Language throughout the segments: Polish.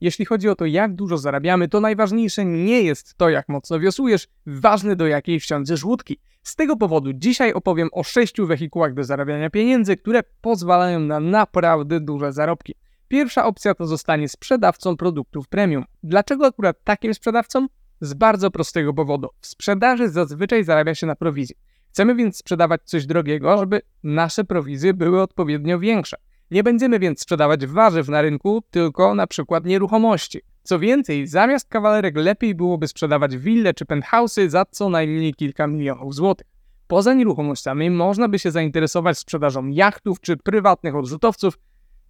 Jeśli chodzi o to, jak dużo zarabiamy, to najważniejsze nie jest to, jak mocno wiosłujesz, ważne do jakiej wsiądziesz łódki. Z tego powodu dzisiaj opowiem o sześciu wehikułach do zarabiania pieniędzy, które pozwalają na naprawdę duże zarobki. Pierwsza opcja to zostanie sprzedawcą produktów premium. Dlaczego akurat takim sprzedawcą? Z bardzo prostego powodu. W sprzedaży zazwyczaj zarabia się na prowizji. Chcemy więc sprzedawać coś drogiego, żeby nasze prowizje były odpowiednio większe. Nie będziemy więc sprzedawać warzyw na rynku, tylko na przykład nieruchomości. Co więcej, zamiast kawalerek lepiej byłoby sprzedawać wille czy penthouse'y za co najmniej kilka milionów złotych. Poza nieruchomościami można by się zainteresować sprzedażą jachtów czy prywatnych odrzutowców,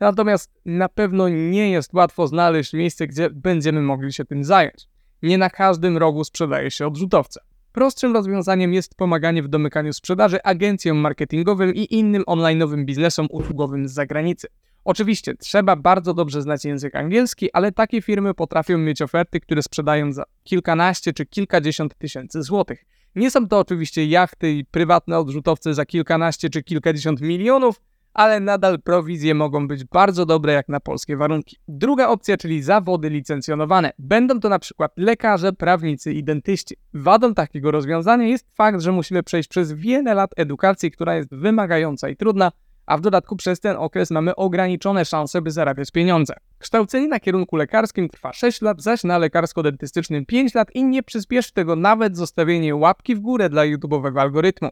natomiast na pewno nie jest łatwo znaleźć miejsce, gdzie będziemy mogli się tym zająć. Nie na każdym rogu sprzedaje się odrzutowce. Prostszym rozwiązaniem jest pomaganie w domykaniu sprzedaży agencjom marketingowym i innym online'owym biznesom usługowym z zagranicy. Oczywiście trzeba bardzo dobrze znać język angielski, ale takie firmy potrafią mieć oferty, które sprzedają za kilkanaście czy kilkadziesiąt tysięcy złotych. Nie są to oczywiście jachty i prywatne odrzutowce za kilkanaście czy kilkadziesiąt milionów, ale nadal prowizje mogą być bardzo dobre jak na polskie warunki. Druga opcja, czyli zawody licencjonowane. Będą to na przykład lekarze, prawnicy i dentyści. Wadą takiego rozwiązania jest fakt, że musimy przejść przez wiele lat edukacji, która jest wymagająca i trudna, a w dodatku przez ten okres mamy ograniczone szanse, by zarabiać pieniądze. Kształcenie na kierunku lekarskim trwa 6 lat, zaś na lekarsko-dentystycznym 5 lat i nie przyspieszy tego nawet zostawienie łapki w górę dla YouTube'owego algorytmu.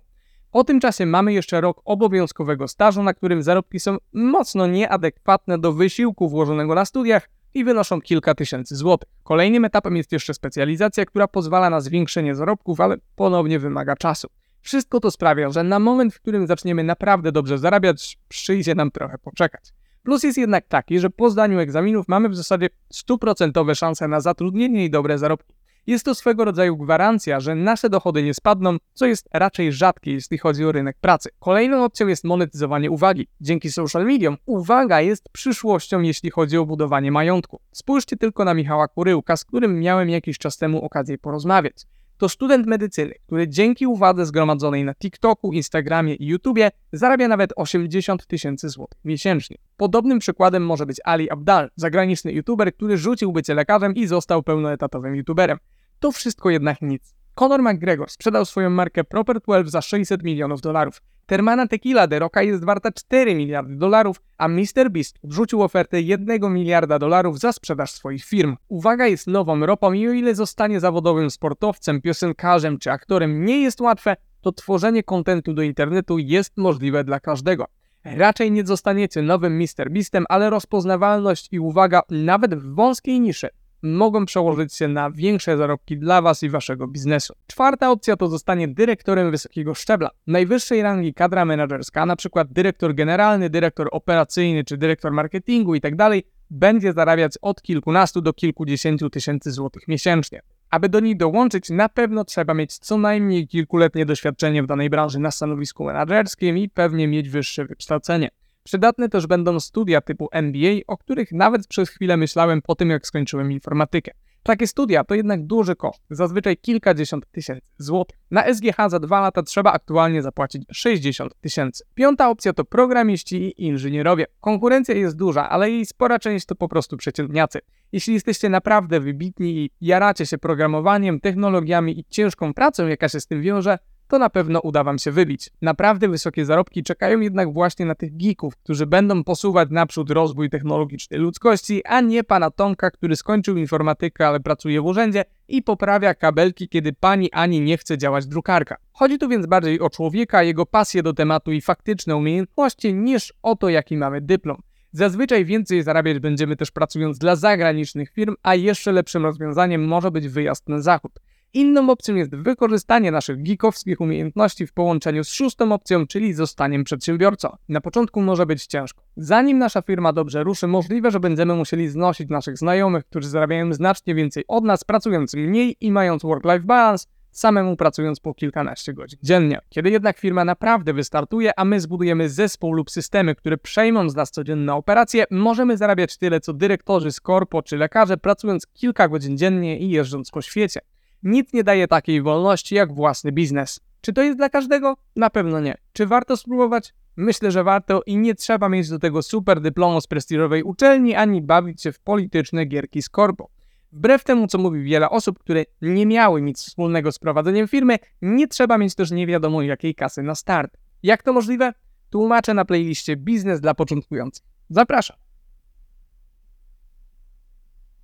Po tym czasie mamy jeszcze rok obowiązkowego stażu, na którym zarobki są mocno nieadekwatne do wysiłku włożonego na studiach i wynoszą kilka tysięcy złotych. Kolejnym etapem jest jeszcze specjalizacja, która pozwala na zwiększenie zarobków, ale ponownie wymaga czasu. Wszystko to sprawia, że na moment, w którym zaczniemy naprawdę dobrze zarabiać, przyjdzie nam trochę poczekać. Plus jest jednak taki, że po zdaniu egzaminów mamy w zasadzie stuprocentowe szanse na zatrudnienie i dobre zarobki. Jest to swego rodzaju gwarancja, że nasze dochody nie spadną, co jest raczej rzadkie, jeśli chodzi o rynek pracy. Kolejną opcją jest monetyzowanie uwagi. Dzięki social mediom uwaga jest przyszłością, jeśli chodzi o budowanie majątku. Spójrzcie tylko na Michała Kuryłka, z którym miałem jakiś czas temu okazję porozmawiać. To student medycyny, który dzięki uwadze zgromadzonej na TikToku, Instagramie i YouTubie zarabia nawet 80 tysięcy złotych miesięcznie. Podobnym przykładem może być Ali Abdal, zagraniczny YouTuber, który rzucił bycie lekarzem i został pełnoetatowym YouTuberem. To wszystko jednak nic. Conor McGregor sprzedał swoją markę Proper 12 za 600 milionów dolarów. Termana Tequila de Roca jest warta 4 miliardy dolarów, a MrBeast wrzucił ofertę 1 miliarda dolarów za sprzedaż swoich firm. Uwaga jest nową ropą i o ile zostanie zawodowym sportowcem, piosenkarzem czy aktorem nie jest łatwe, to tworzenie kontentu do internetu jest możliwe dla każdego. Raczej nie zostaniecie nowym MrBeastem, ale rozpoznawalność i uwaga nawet w wąskiej niszy mogą przełożyć się na większe zarobki dla Was i Waszego biznesu. Czwarta opcja to zostanie dyrektorem wysokiego szczebla, najwyższej rangi kadra menedżerska, przykład dyrektor generalny, dyrektor operacyjny czy dyrektor marketingu itd. Tak będzie zarabiać od kilkunastu do kilkudziesięciu tysięcy złotych miesięcznie. Aby do niej dołączyć, na pewno trzeba mieć co najmniej kilkuletnie doświadczenie w danej branży na stanowisku menedżerskim i pewnie mieć wyższe wykształcenie. Przydatne też będą studia typu MBA, o których nawet przez chwilę myślałem po tym, jak skończyłem informatykę. Takie studia to jednak duży koszt, zazwyczaj kilkadziesiąt tysięcy złotych. Na SGH za dwa lata trzeba aktualnie zapłacić 60 tysięcy. Piąta opcja to programiści i inżynierowie. Konkurencja jest duża, ale jej spora część to po prostu przeciętniacy. Jeśli jesteście naprawdę wybitni i jaracie się programowaniem, technologiami i ciężką pracą, jaka się z tym wiąże, to na pewno uda Wam się wybić. Naprawdę wysokie zarobki czekają jednak właśnie na tych geeków, którzy będą posuwać naprzód rozwój technologiczny ludzkości, a nie pana Tomka, który skończył informatykę, ale pracuje w urzędzie i poprawia kabelki, kiedy pani Ani nie chce działać drukarka. Chodzi tu więc bardziej o człowieka, jego pasję do tematu i faktyczne umiejętności, niż o to, jaki mamy dyplom. Zazwyczaj więcej zarabiać będziemy też pracując dla zagranicznych firm, a jeszcze lepszym rozwiązaniem może być wyjazd na zachód. Inną opcją jest wykorzystanie naszych geekowskich umiejętności w połączeniu z szóstą opcją, czyli zostaniem przedsiębiorcą. Na początku może być ciężko. Zanim nasza firma dobrze ruszy, możliwe, że będziemy musieli znosić naszych znajomych, którzy zarabiają znacznie więcej od nas, pracując mniej i mając work-life balance, samemu pracując po kilkanaście godzin dziennie. Kiedy jednak firma naprawdę wystartuje, a my zbudujemy zespół lub systemy, które przejmą z nas codzienne operacje, możemy zarabiać tyle co dyrektorzy z korpo czy lekarze, pracując kilka godzin dziennie i jeżdżąc po świecie. Nic nie daje takiej wolności jak własny biznes. Czy to jest dla każdego? Na pewno nie. Czy warto spróbować? Myślę, że warto i nie trzeba mieć do tego super dyplomu z prestiżowej uczelni, ani bawić się w polityczne gierki z korpo. Wbrew temu, co mówi wiele osób, które nie miały nic wspólnego z prowadzeniem firmy, nie trzeba mieć też nie wiadomo jakiej kasy na start. Jak to możliwe? Tłumaczę na playliście Biznes dla początkujących. Zapraszam.